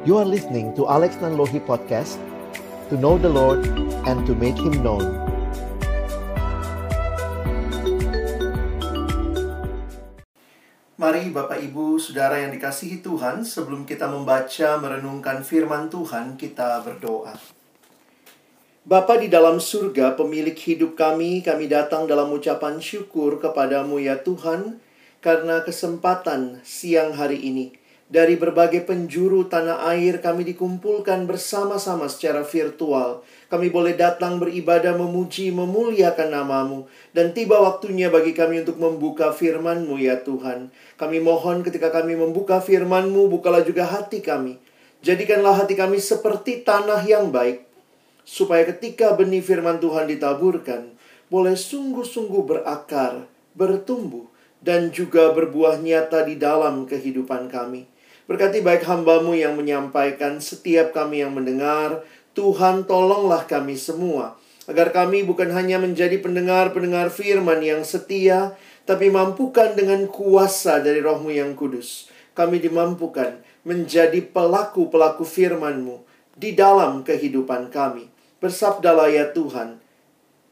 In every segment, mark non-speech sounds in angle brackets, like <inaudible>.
You are listening to Alex Nanlohi Podcast To know the Lord and to make Him known Mari Bapak Ibu, Saudara yang dikasihi Tuhan, sebelum kita membaca merenungkan firman Tuhan, kita berdoa. Bapa di dalam surga, pemilik hidup kami, kami datang dalam ucapan syukur kepadamu ya Tuhan, karena kesempatan siang hari ini. Dari berbagai penjuru tanah air kami dikumpulkan bersama-sama secara virtual. Kami boleh datang beribadah, memuji, memuliakan namamu. Dan tiba waktunya bagi kami untuk membuka firmanmu ya Tuhan. Kami mohon ketika kami membuka firmanmu, bukalah juga hati kami. Jadikanlah hati kami seperti tanah yang baik. Supaya ketika benih firman Tuhan ditaburkan, boleh sungguh-sungguh berakar, bertumbuh, dan juga berbuah nyata di dalam kehidupan kami. Berkati baik hambamu yang menyampaikan, setiap kami yang mendengar, Tuhan tolonglah kami semua. Agar kami bukan hanya menjadi pendengar-pendengar firman yang setia, tapi mampukan dengan kuasa dari rohmu yang kudus. Kami dimampukan menjadi pelaku-pelaku firmanmu di dalam kehidupan kami. Bersabdalah ya Tuhan,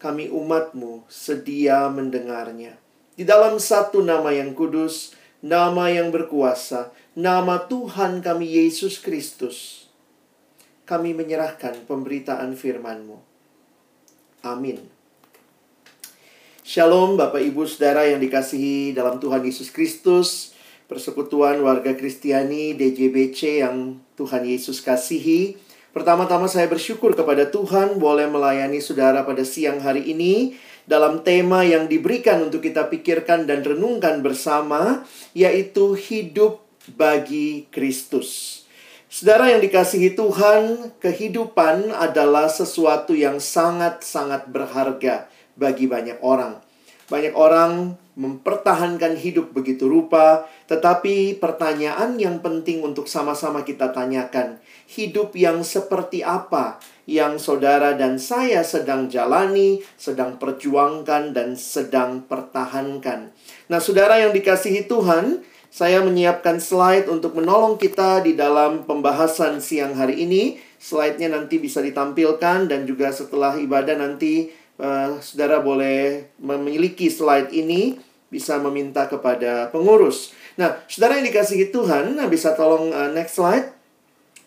kami umatmu sedia mendengarnya. Di dalam satu nama yang kudus, nama yang berkuasa, nama Tuhan kami Yesus Kristus, kami menyerahkan pemberitaan firman-Mu. Amin. Shalom Bapak Ibu Saudara yang dikasihi dalam Tuhan Yesus Kristus, persekutuan warga Kristiani DJBC yang Tuhan Yesus kasihi. Pertama-tama saya bersyukur kepada Tuhan boleh melayani saudara pada siang hari ini dalam tema yang diberikan untuk kita pikirkan dan renungkan bersama, yaitu hidup bagi Kristus. Saudara yang dikasihi Tuhan, kehidupan adalah sesuatu yang sangat-sangat berharga bagi banyak orang. Banyak orang mempertahankan hidup begitu rupa, tetapi pertanyaan yang penting untuk sama-sama kita tanyakan, hidup yang seperti apa yang saudara dan saya sedang jalani, sedang perjuangkan, dan sedang pertahankan. Nah, saudara yang dikasihi Tuhan, saya menyiapkan slide untuk menolong kita di dalam pembahasan siang hari ini. Slide-nya nanti bisa ditampilkan dan juga setelah ibadah nanti uh, saudara boleh memiliki slide ini bisa meminta kepada pengurus. Nah, saudara yang dikasihi Tuhan, nah bisa tolong uh, next slide.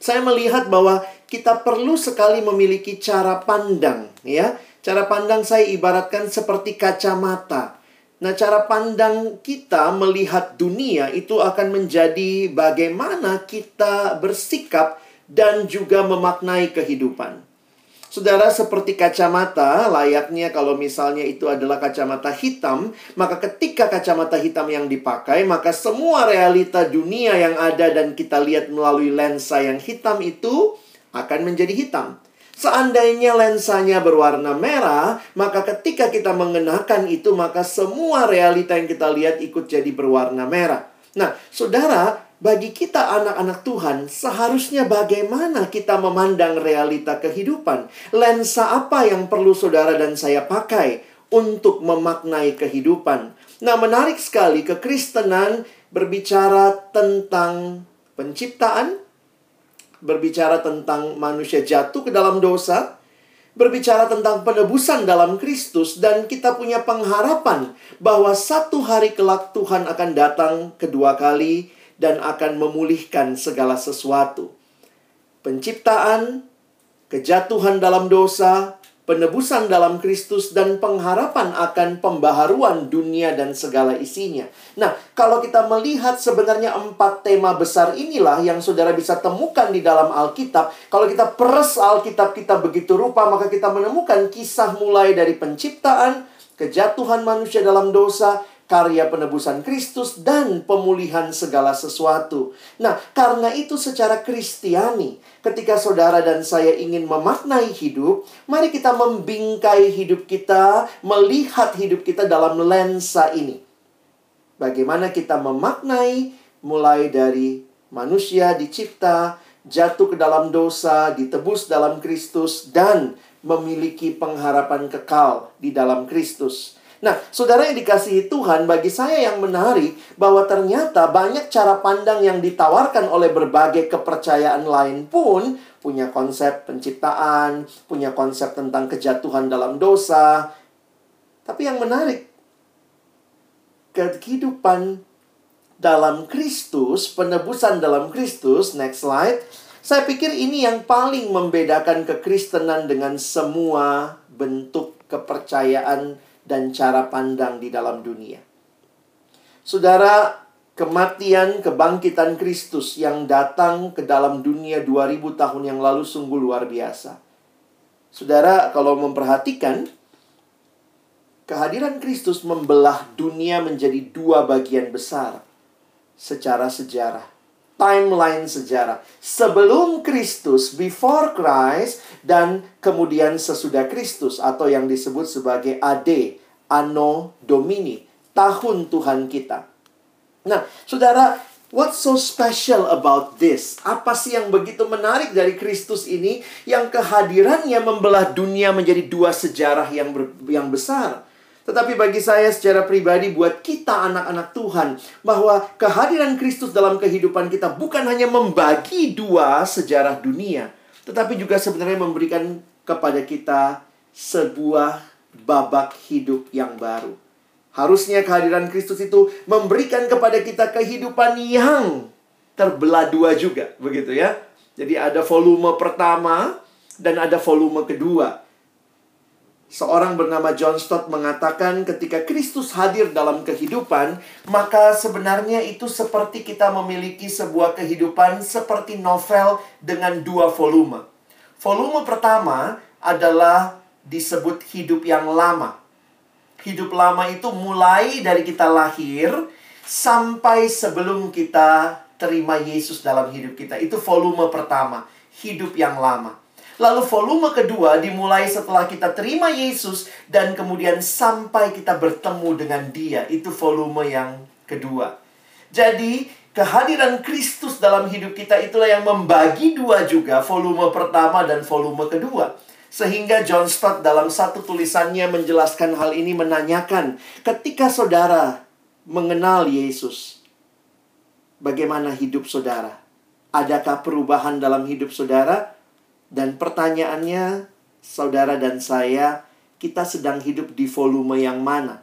Saya melihat bahwa kita perlu sekali memiliki cara pandang, ya. Cara pandang saya ibaratkan seperti kacamata. Nah, cara pandang kita melihat dunia itu akan menjadi bagaimana kita bersikap dan juga memaknai kehidupan. Saudara, seperti kacamata, layaknya kalau misalnya itu adalah kacamata hitam, maka ketika kacamata hitam yang dipakai, maka semua realita dunia yang ada dan kita lihat melalui lensa yang hitam itu akan menjadi hitam. Seandainya lensanya berwarna merah, maka ketika kita mengenakan itu, maka semua realita yang kita lihat ikut jadi berwarna merah. Nah, saudara, bagi kita anak-anak Tuhan, seharusnya bagaimana kita memandang realita kehidupan? Lensa apa yang perlu saudara dan saya pakai untuk memaknai kehidupan? Nah, menarik sekali kekristenan berbicara tentang penciptaan, berbicara tentang manusia jatuh ke dalam dosa, berbicara tentang penebusan dalam Kristus, dan kita punya pengharapan bahwa satu hari kelak Tuhan akan datang kedua kali dan akan memulihkan segala sesuatu. Penciptaan, kejatuhan dalam dosa, penebusan dalam Kristus dan pengharapan akan pembaharuan dunia dan segala isinya. Nah, kalau kita melihat sebenarnya empat tema besar inilah yang saudara bisa temukan di dalam Alkitab. Kalau kita peres Alkitab kita begitu rupa, maka kita menemukan kisah mulai dari penciptaan, kejatuhan manusia dalam dosa, karya penebusan Kristus dan pemulihan segala sesuatu. Nah, karena itu secara Kristiani, ketika saudara dan saya ingin memaknai hidup, mari kita membingkai hidup kita, melihat hidup kita dalam lensa ini. Bagaimana kita memaknai mulai dari manusia dicipta, jatuh ke dalam dosa, ditebus dalam Kristus dan memiliki pengharapan kekal di dalam Kristus. Nah, saudara yang dikasihi Tuhan, bagi saya yang menarik bahwa ternyata banyak cara pandang yang ditawarkan oleh berbagai kepercayaan lain pun punya konsep penciptaan, punya konsep tentang kejatuhan dalam dosa. Tapi yang menarik, kehidupan dalam Kristus, penebusan dalam Kristus, next slide. Saya pikir ini yang paling membedakan kekristenan dengan semua bentuk kepercayaan dan cara pandang di dalam dunia. Saudara, kematian, kebangkitan Kristus yang datang ke dalam dunia 2000 tahun yang lalu sungguh luar biasa. Saudara, kalau memperhatikan, kehadiran Kristus membelah dunia menjadi dua bagian besar secara sejarah. Timeline sejarah. Sebelum Kristus, before Christ, dan kemudian sesudah Kristus. Atau yang disebut sebagai AD, Anno Domini. Tahun Tuhan kita. Nah, saudara, What's so special about this? Apa sih yang begitu menarik dari Kristus ini yang kehadirannya membelah dunia menjadi dua sejarah yang ber, yang besar? Tetapi bagi saya secara pribadi buat kita anak-anak Tuhan bahwa kehadiran Kristus dalam kehidupan kita bukan hanya membagi dua sejarah dunia, tetapi juga sebenarnya memberikan kepada kita sebuah babak hidup yang baru. Harusnya kehadiran Kristus itu memberikan kepada kita kehidupan yang terbelah dua juga, begitu ya. Jadi ada volume pertama dan ada volume kedua. Seorang bernama John Stott mengatakan ketika Kristus hadir dalam kehidupan, maka sebenarnya itu seperti kita memiliki sebuah kehidupan seperti novel dengan dua volume. Volume pertama adalah disebut hidup yang lama. Hidup lama itu mulai dari kita lahir sampai sebelum kita terima Yesus dalam hidup kita. Itu volume pertama, hidup yang lama. Lalu volume kedua dimulai setelah kita terima Yesus dan kemudian sampai kita bertemu dengan Dia. Itu volume yang kedua. Jadi, kehadiran Kristus dalam hidup kita itulah yang membagi dua juga volume pertama dan volume kedua. Sehingga John Stott dalam satu tulisannya menjelaskan hal ini menanyakan, ketika saudara mengenal Yesus, bagaimana hidup saudara? Adakah perubahan dalam hidup saudara? Dan pertanyaannya, saudara dan saya, kita sedang hidup di volume yang mana?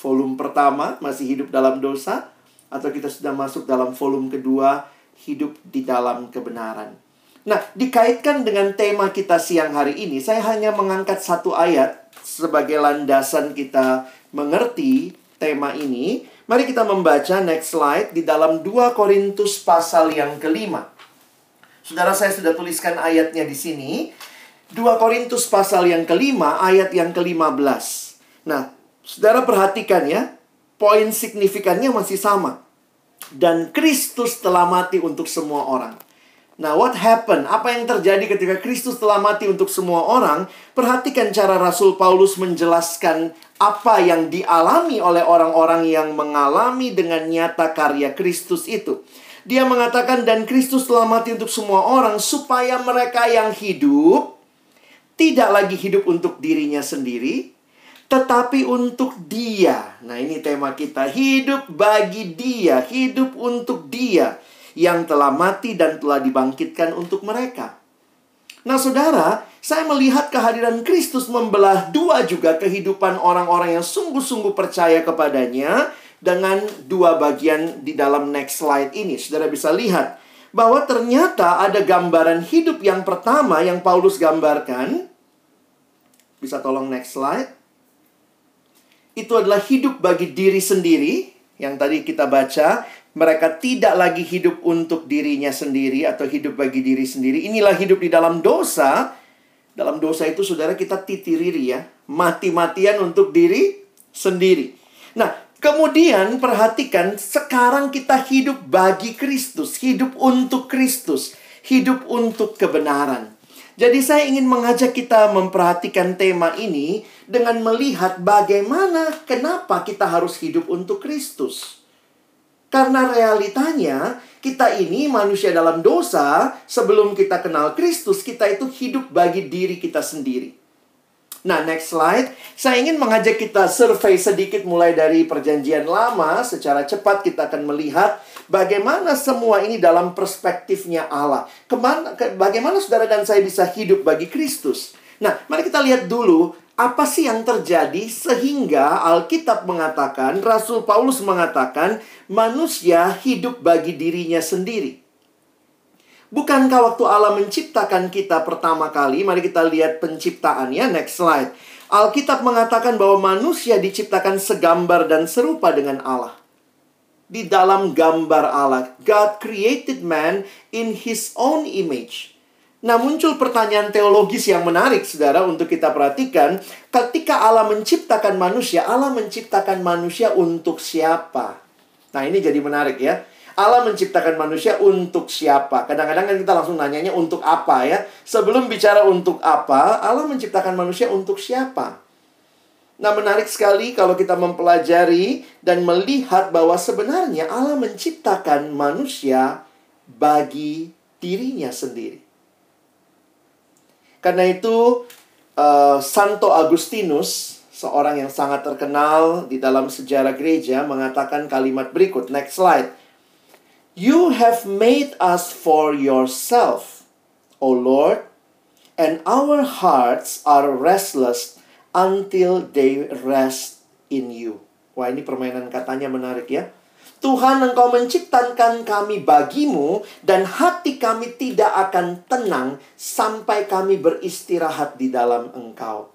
Volume pertama masih hidup dalam dosa, atau kita sudah masuk dalam volume kedua, hidup di dalam kebenaran. Nah, dikaitkan dengan tema kita siang hari ini, saya hanya mengangkat satu ayat sebagai landasan kita mengerti tema ini. Mari kita membaca next slide di dalam 2 Korintus pasal yang kelima. Saudara saya sudah tuliskan ayatnya di sini. 2 Korintus pasal yang kelima, ayat yang kelima belas. Nah, saudara perhatikan ya, poin signifikannya masih sama. Dan Kristus telah mati untuk semua orang. Nah, what happened? Apa yang terjadi ketika Kristus telah mati untuk semua orang? Perhatikan cara Rasul Paulus menjelaskan apa yang dialami oleh orang-orang yang mengalami dengan nyata karya Kristus itu. Dia mengatakan dan Kristus telah mati untuk semua orang supaya mereka yang hidup tidak lagi hidup untuk dirinya sendiri, tetapi untuk Dia. Nah, ini tema kita, hidup bagi Dia, hidup untuk Dia yang telah mati dan telah dibangkitkan untuk mereka. Nah, saudara, saya melihat kehadiran Kristus membelah dua juga kehidupan orang-orang yang sungguh-sungguh percaya kepadanya dengan dua bagian di dalam next slide ini. Saudara bisa lihat bahwa ternyata ada gambaran hidup yang pertama yang Paulus gambarkan. Bisa tolong next slide. Itu adalah hidup bagi diri sendiri yang tadi kita baca. Mereka tidak lagi hidup untuk dirinya sendiri atau hidup bagi diri sendiri. Inilah hidup di dalam dosa. Dalam dosa itu saudara kita titiriri ya. Mati-matian untuk diri sendiri. Nah, Kemudian perhatikan, sekarang kita hidup bagi Kristus, hidup untuk Kristus, hidup untuk kebenaran. Jadi saya ingin mengajak kita memperhatikan tema ini dengan melihat bagaimana kenapa kita harus hidup untuk Kristus. Karena realitanya kita ini manusia dalam dosa, sebelum kita kenal Kristus, kita itu hidup bagi diri kita sendiri. Nah, next slide. Saya ingin mengajak kita survei sedikit mulai dari perjanjian lama. Secara cepat kita akan melihat bagaimana semua ini dalam perspektifnya Allah. Ke mana, ke, bagaimana saudara dan saya bisa hidup bagi Kristus. Nah, mari kita lihat dulu apa sih yang terjadi sehingga Alkitab mengatakan, Rasul Paulus mengatakan, manusia hidup bagi dirinya sendiri. Bukankah waktu Allah menciptakan kita pertama kali, mari kita lihat penciptaannya, next slide. Alkitab mengatakan bahwa manusia diciptakan segambar dan serupa dengan Allah. Di dalam gambar Allah, God created man in his own image. Nah, muncul pertanyaan teologis yang menarik, saudara, untuk kita perhatikan. Ketika Allah menciptakan manusia, Allah menciptakan manusia untuk siapa? Nah, ini jadi menarik ya. Allah menciptakan manusia untuk siapa? Kadang-kadang kan kita langsung nanyanya untuk apa ya. Sebelum bicara untuk apa, Allah menciptakan manusia untuk siapa? Nah, menarik sekali kalau kita mempelajari dan melihat bahwa sebenarnya Allah menciptakan manusia bagi dirinya sendiri. Karena itu, uh, Santo Agustinus, seorang yang sangat terkenal di dalam sejarah gereja, mengatakan kalimat berikut. Next slide. You have made us for yourself, O Lord, and our hearts are restless until they rest in you. Wah, ini permainan katanya menarik ya. Tuhan engkau menciptakan kami bagimu dan hati kami tidak akan tenang sampai kami beristirahat di dalam engkau.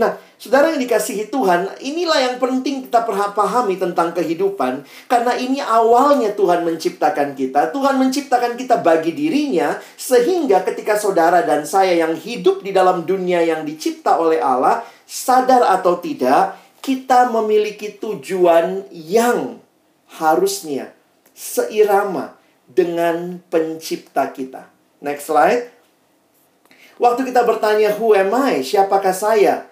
Nah, saudara yang dikasihi Tuhan, inilah yang penting kita pahami tentang kehidupan. Karena ini awalnya Tuhan menciptakan kita. Tuhan menciptakan kita bagi dirinya. Sehingga ketika saudara dan saya yang hidup di dalam dunia yang dicipta oleh Allah, sadar atau tidak, kita memiliki tujuan yang harusnya seirama dengan pencipta kita. Next slide. Waktu kita bertanya, who am I? Siapakah saya?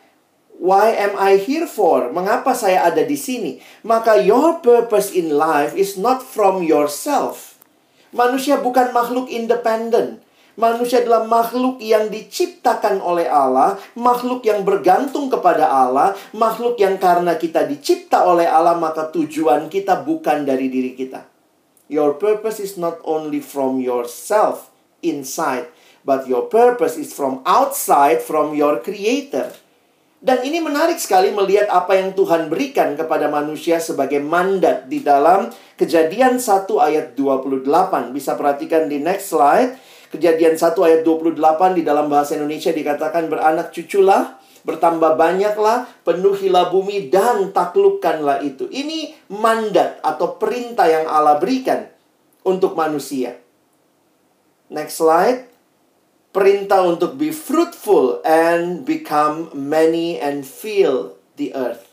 Why am I here for? Mengapa saya ada di sini? Maka your purpose in life is not from yourself. Manusia bukan makhluk independen. Manusia adalah makhluk yang diciptakan oleh Allah, makhluk yang bergantung kepada Allah, makhluk yang karena kita dicipta oleh Allah, maka tujuan kita bukan dari diri kita. Your purpose is not only from yourself inside, but your purpose is from outside, from your creator. Dan ini menarik sekali melihat apa yang Tuhan berikan kepada manusia sebagai mandat di dalam Kejadian 1 ayat 28. Bisa perhatikan di next slide. Kejadian 1 ayat 28 di dalam bahasa Indonesia dikatakan beranak cuculah, bertambah banyaklah, penuhilah bumi dan taklukkanlah itu. Ini mandat atau perintah yang Allah berikan untuk manusia. Next slide perintah untuk be fruitful and become many and fill the earth.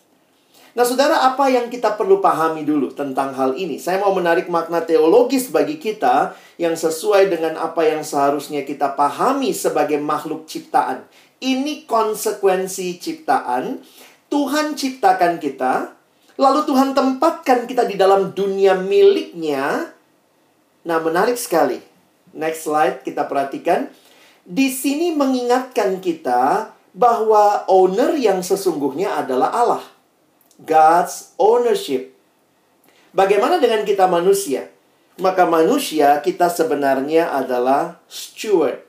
Nah, saudara, apa yang kita perlu pahami dulu tentang hal ini? Saya mau menarik makna teologis bagi kita yang sesuai dengan apa yang seharusnya kita pahami sebagai makhluk ciptaan. Ini konsekuensi ciptaan. Tuhan ciptakan kita, lalu Tuhan tempatkan kita di dalam dunia miliknya. Nah, menarik sekali. Next slide, kita perhatikan di sini mengingatkan kita bahwa owner yang sesungguhnya adalah Allah. God's ownership. Bagaimana dengan kita manusia? Maka manusia kita sebenarnya adalah steward.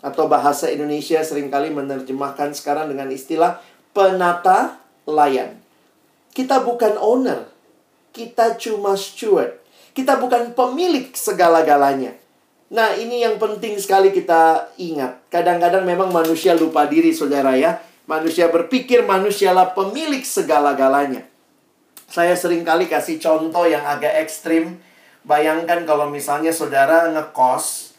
Atau bahasa Indonesia sering kali menerjemahkan sekarang dengan istilah penata layan. Kita bukan owner. Kita cuma steward. Kita bukan pemilik segala-galanya. Nah, ini yang penting sekali kita ingat. Kadang-kadang memang manusia lupa diri, saudara ya. Manusia berpikir manusialah pemilik segala-galanya. Saya sering kali kasih contoh yang agak ekstrim. Bayangkan kalau misalnya saudara ngekos,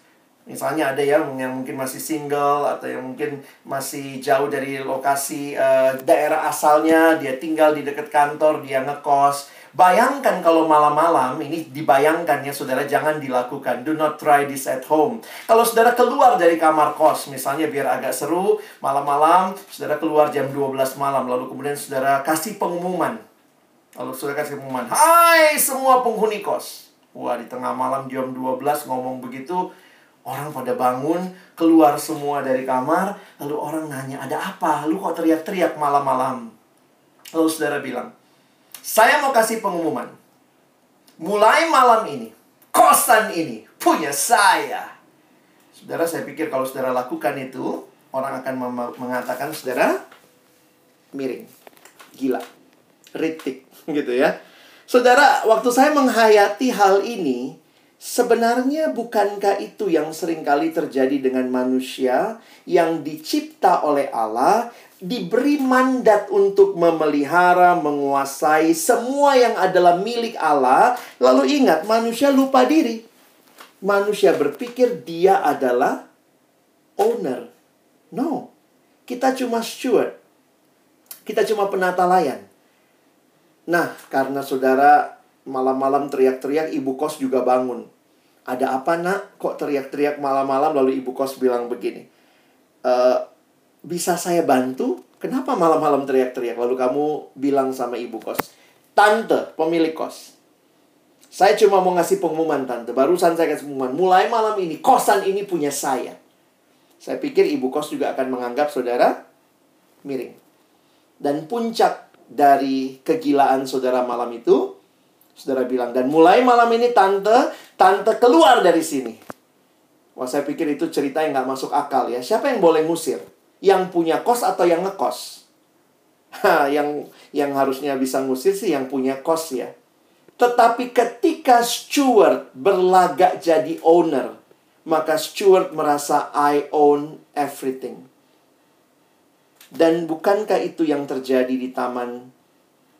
misalnya ada yang yang mungkin masih single atau yang mungkin masih jauh dari lokasi uh, daerah asalnya, dia tinggal di dekat kantor, dia ngekos Bayangkan kalau malam-malam, ini dibayangkan ya saudara, jangan dilakukan. Do not try this at home. Kalau saudara keluar dari kamar kos, misalnya biar agak seru, malam-malam, saudara keluar jam 12 malam, lalu kemudian saudara kasih pengumuman. Lalu saudara kasih pengumuman, Hai semua penghuni kos. Wah, di tengah malam jam 12 ngomong begitu, Orang pada bangun, keluar semua dari kamar, lalu orang nanya, ada apa? Lu kok teriak-teriak malam-malam? Lalu saudara bilang, saya mau kasih pengumuman. Mulai malam ini, kosan ini punya saya. Saudara, saya pikir kalau saudara lakukan itu, orang akan mengatakan saudara miring, gila, ritik, <laughs> gitu ya. Saudara, waktu saya menghayati hal ini, Sebenarnya bukankah itu yang sering kali terjadi dengan manusia yang dicipta oleh Allah, diberi mandat untuk memelihara, menguasai semua yang adalah milik Allah, lalu ingat manusia lupa diri. Manusia berpikir dia adalah owner. No. Kita cuma steward. Kita cuma penata layan. Nah, karena saudara Malam-malam teriak-teriak, ibu kos juga bangun. Ada apa nak? Kok teriak-teriak malam-malam lalu ibu kos bilang begini. E, bisa saya bantu? Kenapa malam-malam teriak-teriak? Lalu kamu bilang sama ibu kos. Tante, pemilik kos. Saya cuma mau ngasih pengumuman tante. Barusan saya kasih pengumuman. Mulai malam ini, kosan ini punya saya. Saya pikir ibu kos juga akan menganggap saudara miring. Dan puncak dari kegilaan saudara malam itu Saudara bilang, dan mulai malam ini tante, tante keluar dari sini. Wah, saya pikir itu cerita yang gak masuk akal ya. Siapa yang boleh ngusir? Yang punya kos atau yang ngekos? <laughs> Ha, yang yang harusnya bisa ngusir sih yang punya kos ya. Tetapi ketika steward berlagak jadi owner, maka steward merasa I own everything. Dan bukankah itu yang terjadi di Taman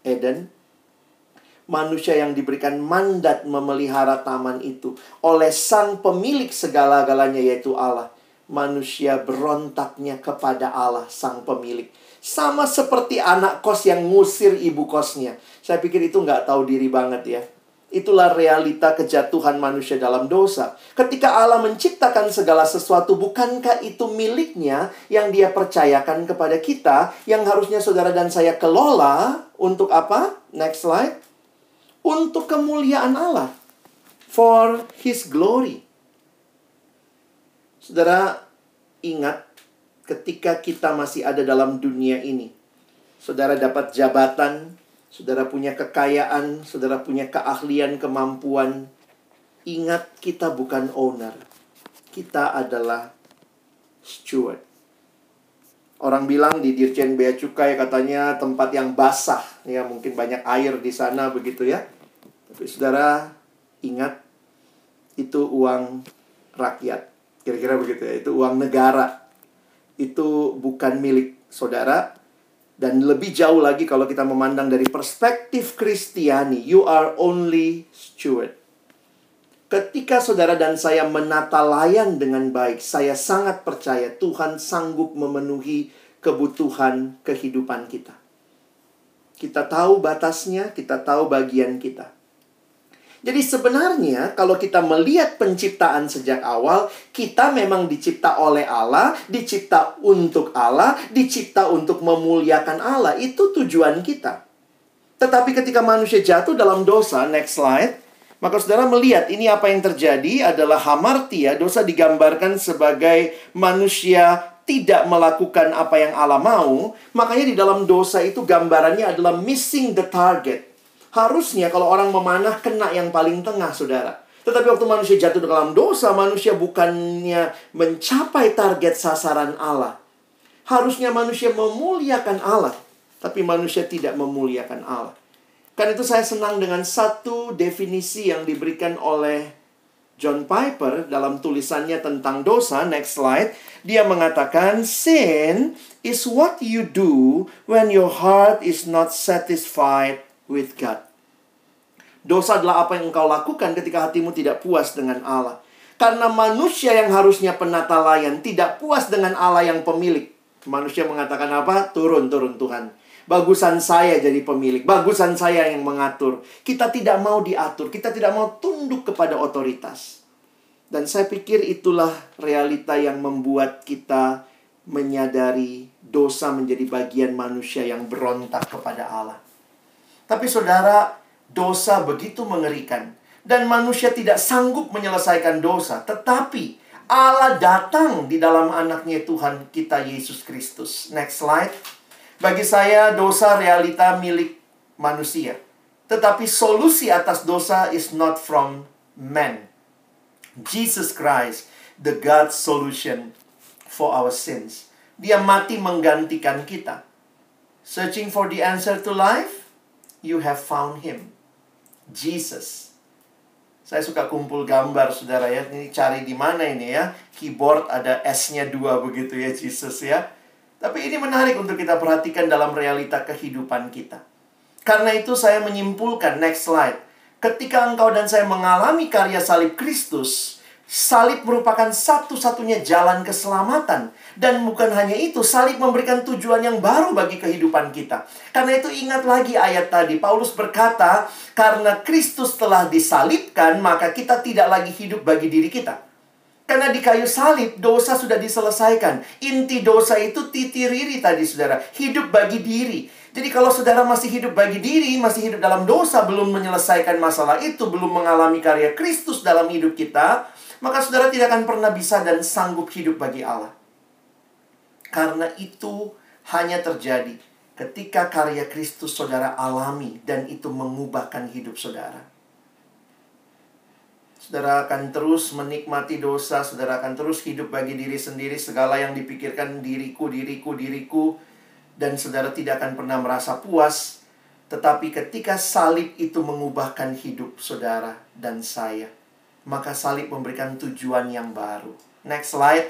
Eden? Manusia yang diberikan mandat memelihara taman itu oleh sang pemilik segala-galanya yaitu Allah. Manusia berontaknya kepada Allah sang pemilik. Sama seperti anak kos yang ngusir ibu kosnya. Saya pikir itu nggak tahu diri banget ya. Itulah realita kejatuhan manusia dalam dosa. Ketika Allah menciptakan segala sesuatu, bukankah itu miliknya yang dia percayakan kepada kita, yang harusnya saudara dan saya kelola untuk apa? Next slide untuk kemuliaan Allah. For His glory. Saudara, ingat ketika kita masih ada dalam dunia ini. Saudara dapat jabatan, saudara punya kekayaan, saudara punya keahlian, kemampuan. Ingat kita bukan owner. Kita adalah steward. Orang bilang di Dirjen Bea Cukai katanya tempat yang basah, ya mungkin banyak air di sana begitu ya. Tapi saudara ingat itu uang rakyat, kira-kira begitu ya. Itu uang negara. Itu bukan milik saudara. Dan lebih jauh lagi kalau kita memandang dari perspektif Kristiani, you are only steward. Ketika saudara dan saya menata layan dengan baik, saya sangat percaya Tuhan sanggup memenuhi kebutuhan kehidupan kita. Kita tahu batasnya, kita tahu bagian kita. Jadi sebenarnya kalau kita melihat penciptaan sejak awal, kita memang dicipta oleh Allah, dicipta untuk Allah, dicipta untuk memuliakan Allah. Itu tujuan kita. Tetapi ketika manusia jatuh dalam dosa, next slide, maka saudara melihat ini apa yang terjadi adalah hamartia, dosa digambarkan sebagai manusia tidak melakukan apa yang Allah mau, makanya di dalam dosa itu gambarannya adalah missing the target. Harusnya kalau orang memanah kena yang paling tengah, saudara. Tetapi waktu manusia jatuh dalam dosa, manusia bukannya mencapai target sasaran Allah. Harusnya manusia memuliakan Allah, tapi manusia tidak memuliakan Allah. Karena itu saya senang dengan satu definisi yang diberikan oleh John Piper dalam tulisannya tentang dosa. Next slide. Dia mengatakan, sin is what you do when your heart is not satisfied with God. Dosa adalah apa yang engkau lakukan ketika hatimu tidak puas dengan Allah. Karena manusia yang harusnya penata layan tidak puas dengan Allah yang pemilik. Manusia mengatakan apa? Turun, turun Tuhan. Bagusan saya jadi pemilik, bagusan saya yang mengatur. Kita tidak mau diatur, kita tidak mau tunduk kepada otoritas. Dan saya pikir itulah realita yang membuat kita menyadari dosa menjadi bagian manusia yang berontak kepada Allah. Tapi saudara, dosa begitu mengerikan dan manusia tidak sanggup menyelesaikan dosa, tetapi Allah datang di dalam anaknya Tuhan kita Yesus Kristus. Next slide. Bagi saya dosa realita milik manusia. Tetapi solusi atas dosa is not from man. Jesus Christ, the God solution for our sins. Dia mati menggantikan kita. Searching for the answer to life, you have found him. Jesus. Saya suka kumpul gambar, saudara ya. Ini cari di mana ini ya. Keyboard ada S-nya dua begitu ya, Jesus ya. Tapi ini menarik untuk kita perhatikan dalam realita kehidupan kita. Karena itu saya menyimpulkan, next slide. Ketika engkau dan saya mengalami karya salib Kristus, salib merupakan satu-satunya jalan keselamatan. Dan bukan hanya itu, salib memberikan tujuan yang baru bagi kehidupan kita. Karena itu ingat lagi ayat tadi. Paulus berkata, karena Kristus telah disalibkan, maka kita tidak lagi hidup bagi diri kita. Karena di kayu salib, dosa sudah diselesaikan. Inti dosa itu titiriri tadi, saudara. Hidup bagi diri. Jadi kalau saudara masih hidup bagi diri, masih hidup dalam dosa, belum menyelesaikan masalah itu, belum mengalami karya Kristus dalam hidup kita, maka saudara tidak akan pernah bisa dan sanggup hidup bagi Allah. Karena itu hanya terjadi ketika karya Kristus saudara alami dan itu mengubahkan hidup saudara. Saudara akan terus menikmati dosa, saudara akan terus hidup bagi diri sendiri, segala yang dipikirkan diriku, diriku, diriku, dan saudara tidak akan pernah merasa puas. Tetapi ketika salib itu mengubahkan hidup saudara dan saya, maka salib memberikan tujuan yang baru. Next slide.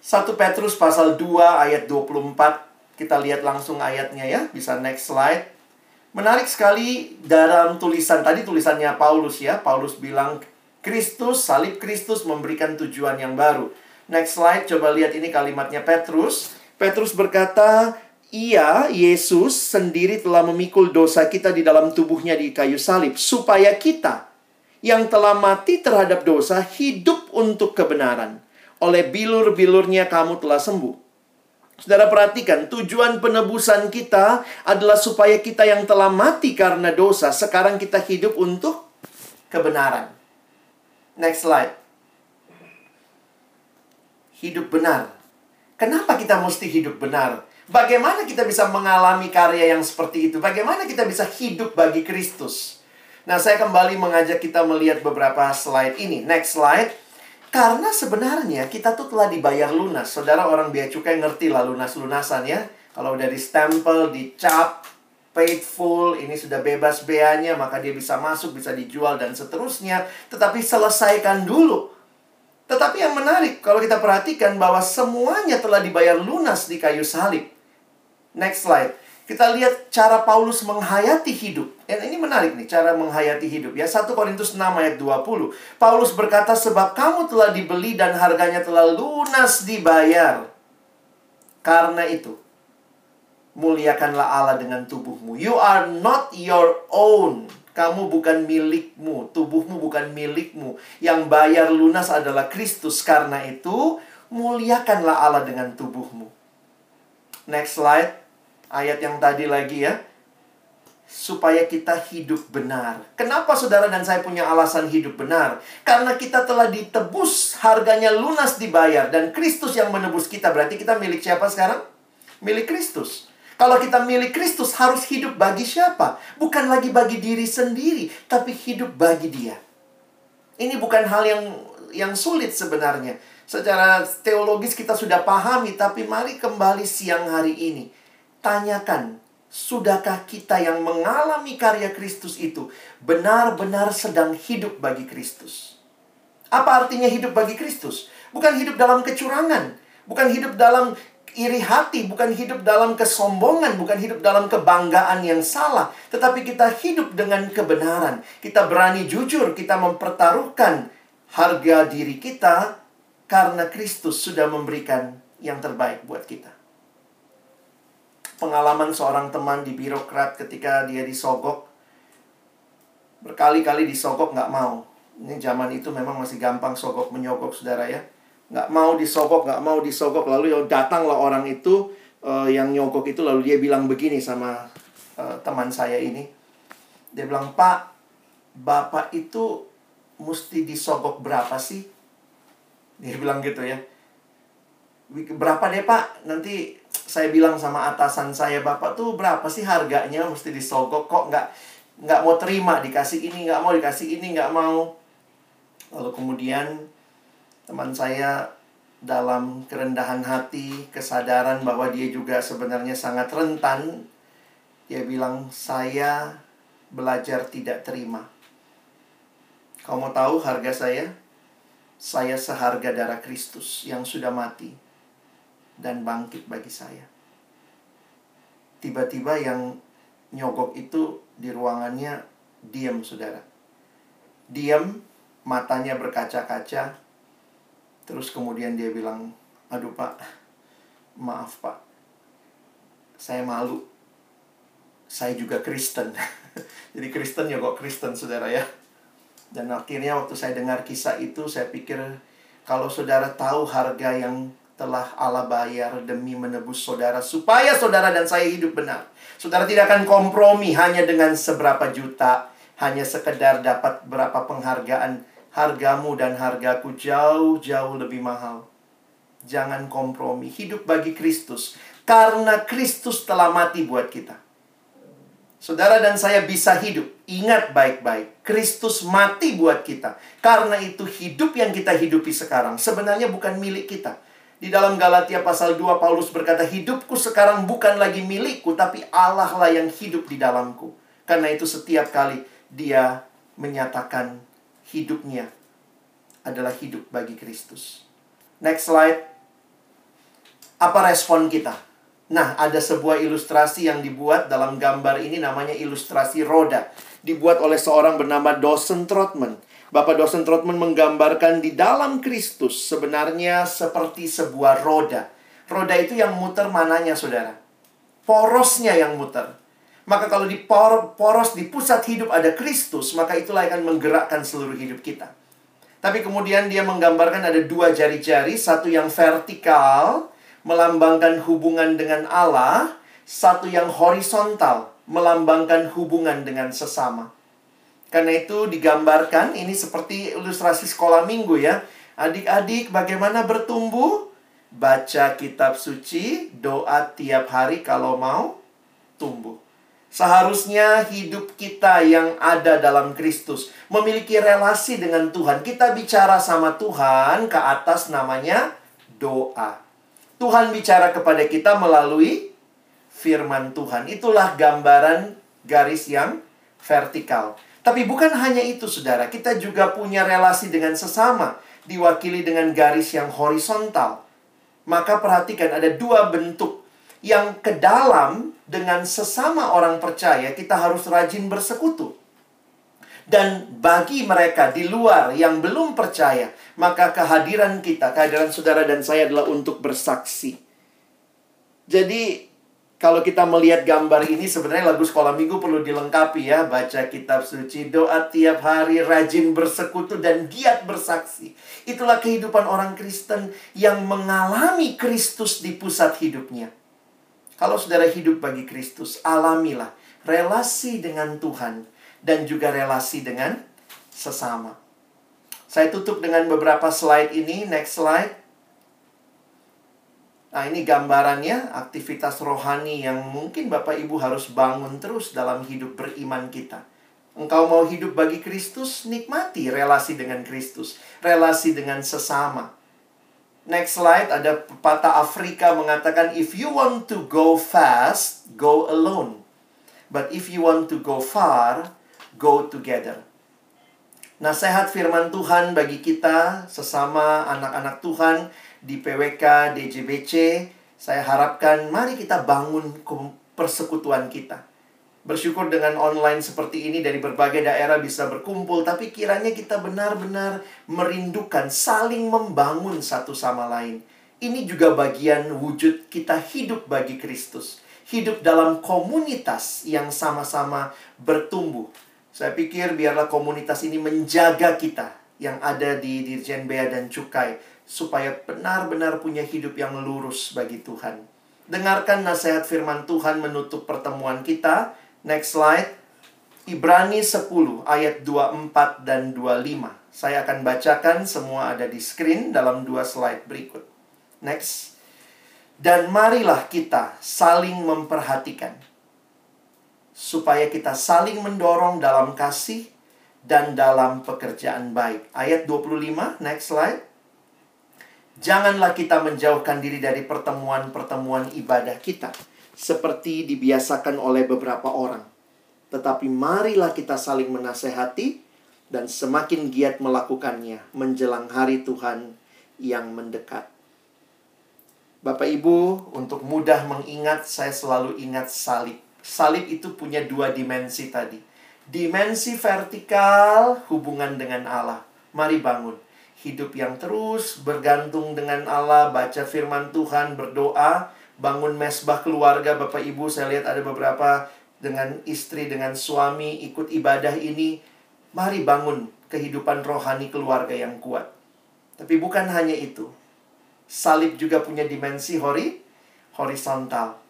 1 Petrus pasal 2 ayat 24. Kita lihat langsung ayatnya ya. Bisa next slide. Menarik sekali dalam tulisan tadi tulisannya Paulus ya. Paulus bilang Kristus, salib Kristus memberikan tujuan yang baru. Next slide, coba lihat ini kalimatnya Petrus. Petrus berkata, ia, Yesus, sendiri telah memikul dosa kita di dalam tubuhnya di kayu salib. Supaya kita, yang telah mati terhadap dosa, hidup untuk kebenaran oleh bilur-bilurnya kamu telah sembuh. Saudara perhatikan, tujuan penebusan kita adalah supaya kita yang telah mati karena dosa, sekarang kita hidup untuk kebenaran. Next slide. Hidup benar. Kenapa kita mesti hidup benar? Bagaimana kita bisa mengalami karya yang seperti itu? Bagaimana kita bisa hidup bagi Kristus? Nah, saya kembali mengajak kita melihat beberapa slide ini. Next slide. Karena sebenarnya kita tuh telah dibayar lunas. Saudara orang bea cukai ngerti lah lunas-lunasan ya. Kalau dari stempel, dicap, paid full, ini sudah bebas beanya, maka dia bisa masuk, bisa dijual, dan seterusnya. Tetapi selesaikan dulu. Tetapi yang menarik, kalau kita perhatikan bahwa semuanya telah dibayar lunas di kayu salib. Next slide. Kita lihat cara Paulus menghayati hidup. Dan ini menarik nih, cara menghayati hidup. Ya, 1 Korintus 6 ayat 20. Paulus berkata, sebab kamu telah dibeli dan harganya telah lunas dibayar. Karena itu, muliakanlah Allah dengan tubuhmu. You are not your own. Kamu bukan milikmu, tubuhmu bukan milikmu. Yang bayar lunas adalah Kristus. Karena itu, muliakanlah Allah dengan tubuhmu. Next slide ayat yang tadi lagi ya. Supaya kita hidup benar. Kenapa saudara dan saya punya alasan hidup benar? Karena kita telah ditebus, harganya lunas dibayar. Dan Kristus yang menebus kita. Berarti kita milik siapa sekarang? Milik Kristus. Kalau kita milik Kristus harus hidup bagi siapa? Bukan lagi bagi diri sendiri, tapi hidup bagi Dia. Ini bukan hal yang yang sulit sebenarnya. Secara teologis kita sudah pahami, tapi mari kembali siang hari ini tanyakan, sudahkah kita yang mengalami karya Kristus itu benar-benar sedang hidup bagi Kristus? Apa artinya hidup bagi Kristus? Bukan hidup dalam kecurangan, bukan hidup dalam iri hati, bukan hidup dalam kesombongan, bukan hidup dalam kebanggaan yang salah, tetapi kita hidup dengan kebenaran. Kita berani jujur, kita mempertaruhkan harga diri kita karena Kristus sudah memberikan yang terbaik buat kita pengalaman seorang teman di birokrat ketika dia disogok. Berkali-kali disogok nggak mau. Ini zaman itu memang masih gampang sogok menyogok saudara ya. Nggak mau disogok, nggak mau disogok. Lalu ya datanglah orang itu uh, yang nyogok itu lalu dia bilang begini sama uh, teman saya ini. Dia bilang, Pak, Bapak itu mesti disogok berapa sih? Dia bilang gitu ya. Berapa deh pak? Nanti saya bilang sama atasan saya, Bapak tuh berapa sih harganya? Mesti disogok kok nggak nggak mau terima dikasih ini nggak mau dikasih ini nggak mau. Lalu kemudian teman saya dalam kerendahan hati kesadaran bahwa dia juga sebenarnya sangat rentan dia bilang saya belajar tidak terima. Kau mau tahu harga saya? Saya seharga darah Kristus yang sudah mati dan bangkit bagi saya tiba-tiba yang nyogok itu di ruangannya diam saudara. Diam, matanya berkaca-kaca. Terus kemudian dia bilang, aduh pak, maaf pak. Saya malu. Saya juga Kristen. <laughs> Jadi Kristen kok Kristen saudara ya. Dan akhirnya waktu saya dengar kisah itu, saya pikir kalau saudara tahu harga yang telah Allah bayar demi menebus saudara supaya saudara dan saya hidup benar. Saudara tidak akan kompromi hanya dengan seberapa juta, hanya sekedar dapat berapa penghargaan. Hargamu dan hargaku jauh-jauh lebih mahal. Jangan kompromi, hidup bagi Kristus karena Kristus telah mati buat kita. Saudara dan saya bisa hidup. Ingat baik-baik, Kristus mati buat kita. Karena itu hidup yang kita hidupi sekarang sebenarnya bukan milik kita di dalam Galatia pasal 2 Paulus berkata, "Hidupku sekarang bukan lagi milikku, tapi Allah lah yang hidup di dalamku." Karena itu setiap kali dia menyatakan hidupnya adalah hidup bagi Kristus. Next slide. Apa respon kita? Nah, ada sebuah ilustrasi yang dibuat dalam gambar ini namanya ilustrasi roda. Dibuat oleh seorang bernama Dawson Trotman. Bapak dosen Trotman menggambarkan di dalam Kristus sebenarnya seperti sebuah roda. Roda itu yang muter mananya, saudara? Porosnya yang muter. Maka kalau di por poros di pusat hidup ada Kristus, maka itulah akan menggerakkan seluruh hidup kita. Tapi kemudian dia menggambarkan ada dua jari-jari, satu yang vertikal, melambangkan hubungan dengan Allah, satu yang horizontal, melambangkan hubungan dengan sesama. Karena itu digambarkan ini seperti ilustrasi sekolah minggu ya. Adik-adik bagaimana bertumbuh? Baca kitab suci, doa tiap hari kalau mau tumbuh. Seharusnya hidup kita yang ada dalam Kristus memiliki relasi dengan Tuhan. Kita bicara sama Tuhan ke atas namanya doa. Tuhan bicara kepada kita melalui firman Tuhan. Itulah gambaran garis yang vertikal. Tapi bukan hanya itu, saudara. Kita juga punya relasi dengan sesama, diwakili dengan garis yang horizontal. Maka perhatikan ada dua bentuk. Yang ke dalam dengan sesama orang percaya, kita harus rajin bersekutu. Dan bagi mereka di luar yang belum percaya, maka kehadiran kita, kehadiran saudara dan saya adalah untuk bersaksi. Jadi, kalau kita melihat gambar ini sebenarnya lagu sekolah minggu perlu dilengkapi ya. Baca kitab suci doa tiap hari rajin bersekutu dan giat bersaksi. Itulah kehidupan orang Kristen yang mengalami Kristus di pusat hidupnya. Kalau saudara hidup bagi Kristus alamilah relasi dengan Tuhan dan juga relasi dengan sesama. Saya tutup dengan beberapa slide ini. Next slide Nah, ini gambarannya aktivitas rohani yang mungkin Bapak Ibu harus bangun terus dalam hidup beriman kita. Engkau mau hidup bagi Kristus, nikmati relasi dengan Kristus, relasi dengan sesama. Next slide, ada pepatah Afrika mengatakan, If you want to go fast, go alone. But if you want to go far, go together. Nasihat firman Tuhan bagi kita, sesama anak-anak Tuhan, di PWK, DJBC, saya harapkan mari kita bangun persekutuan kita. Bersyukur dengan online seperti ini dari berbagai daerah bisa berkumpul, tapi kiranya kita benar-benar merindukan saling membangun satu sama lain. Ini juga bagian wujud kita hidup bagi Kristus. Hidup dalam komunitas yang sama-sama bertumbuh. Saya pikir biarlah komunitas ini menjaga kita yang ada di Dirjen Bea dan Cukai supaya benar-benar punya hidup yang lurus bagi Tuhan. Dengarkan nasihat firman Tuhan menutup pertemuan kita. Next slide. Ibrani 10 ayat 24 dan 25. Saya akan bacakan semua ada di screen dalam dua slide berikut. Next. Dan marilah kita saling memperhatikan supaya kita saling mendorong dalam kasih dan dalam pekerjaan baik. Ayat 25, next slide. Janganlah kita menjauhkan diri dari pertemuan-pertemuan ibadah kita seperti dibiasakan oleh beberapa orang tetapi marilah kita saling menasehati dan semakin giat melakukannya menjelang hari Tuhan yang mendekat. Bapak Ibu, untuk mudah mengingat, saya selalu ingat salib. Salib itu punya dua dimensi tadi. Dimensi vertikal, hubungan dengan Allah. Mari bangun. Hidup yang terus bergantung dengan Allah, baca firman Tuhan, berdoa, bangun mesbah keluarga. Bapak Ibu, saya lihat ada beberapa dengan istri, dengan suami, ikut ibadah ini, mari bangun kehidupan rohani keluarga yang kuat. Tapi bukan hanya itu. Salib juga punya dimensi hori, horizontal.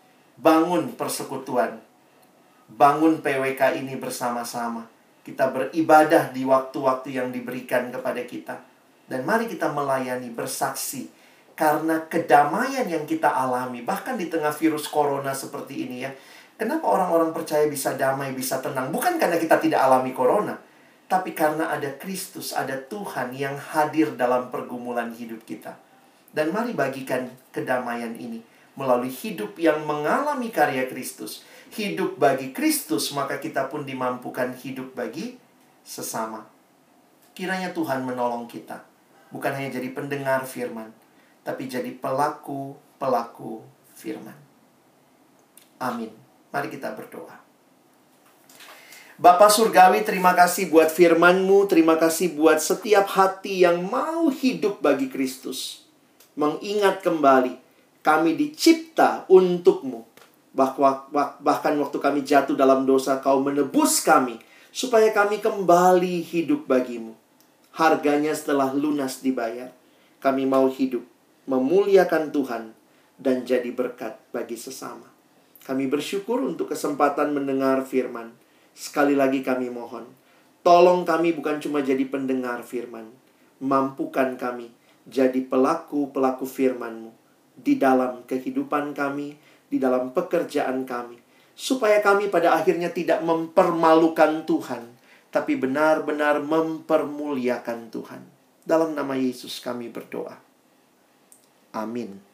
Bangun persekutuan. Bangun PWK ini bersama-sama. Kita beribadah di waktu-waktu yang diberikan kepada kita. Dan mari kita melayani, bersaksi. Karena kedamaian yang kita alami, bahkan di tengah virus corona seperti ini ya, Kenapa orang-orang percaya bisa damai, bisa tenang? Bukan karena kita tidak alami corona, tapi karena ada Kristus, ada Tuhan yang hadir dalam pergumulan hidup kita. Dan mari bagikan kedamaian ini melalui hidup yang mengalami karya Kristus. Hidup bagi Kristus, maka kita pun dimampukan hidup bagi sesama. Kiranya Tuhan menolong kita, bukan hanya jadi pendengar firman, tapi jadi pelaku-pelaku firman. Amin. Mari kita berdoa. Bapak Surgawi, terima kasih buat firman-Mu, terima kasih buat setiap hati yang mau hidup bagi Kristus. Mengingat kembali, kami dicipta untuk-Mu. Bahkan waktu kami jatuh dalam dosa, Kau menebus kami, supaya kami kembali hidup bagimu. Harganya setelah lunas dibayar, kami mau hidup, memuliakan Tuhan, dan jadi berkat bagi sesama. Kami bersyukur untuk kesempatan mendengar firman. Sekali lagi kami mohon, tolong kami bukan cuma jadi pendengar firman. Mampukan kami jadi pelaku-pelaku firman-Mu di dalam kehidupan kami, di dalam pekerjaan kami. Supaya kami pada akhirnya tidak mempermalukan Tuhan, tapi benar-benar mempermuliakan Tuhan. Dalam nama Yesus kami berdoa. Amin.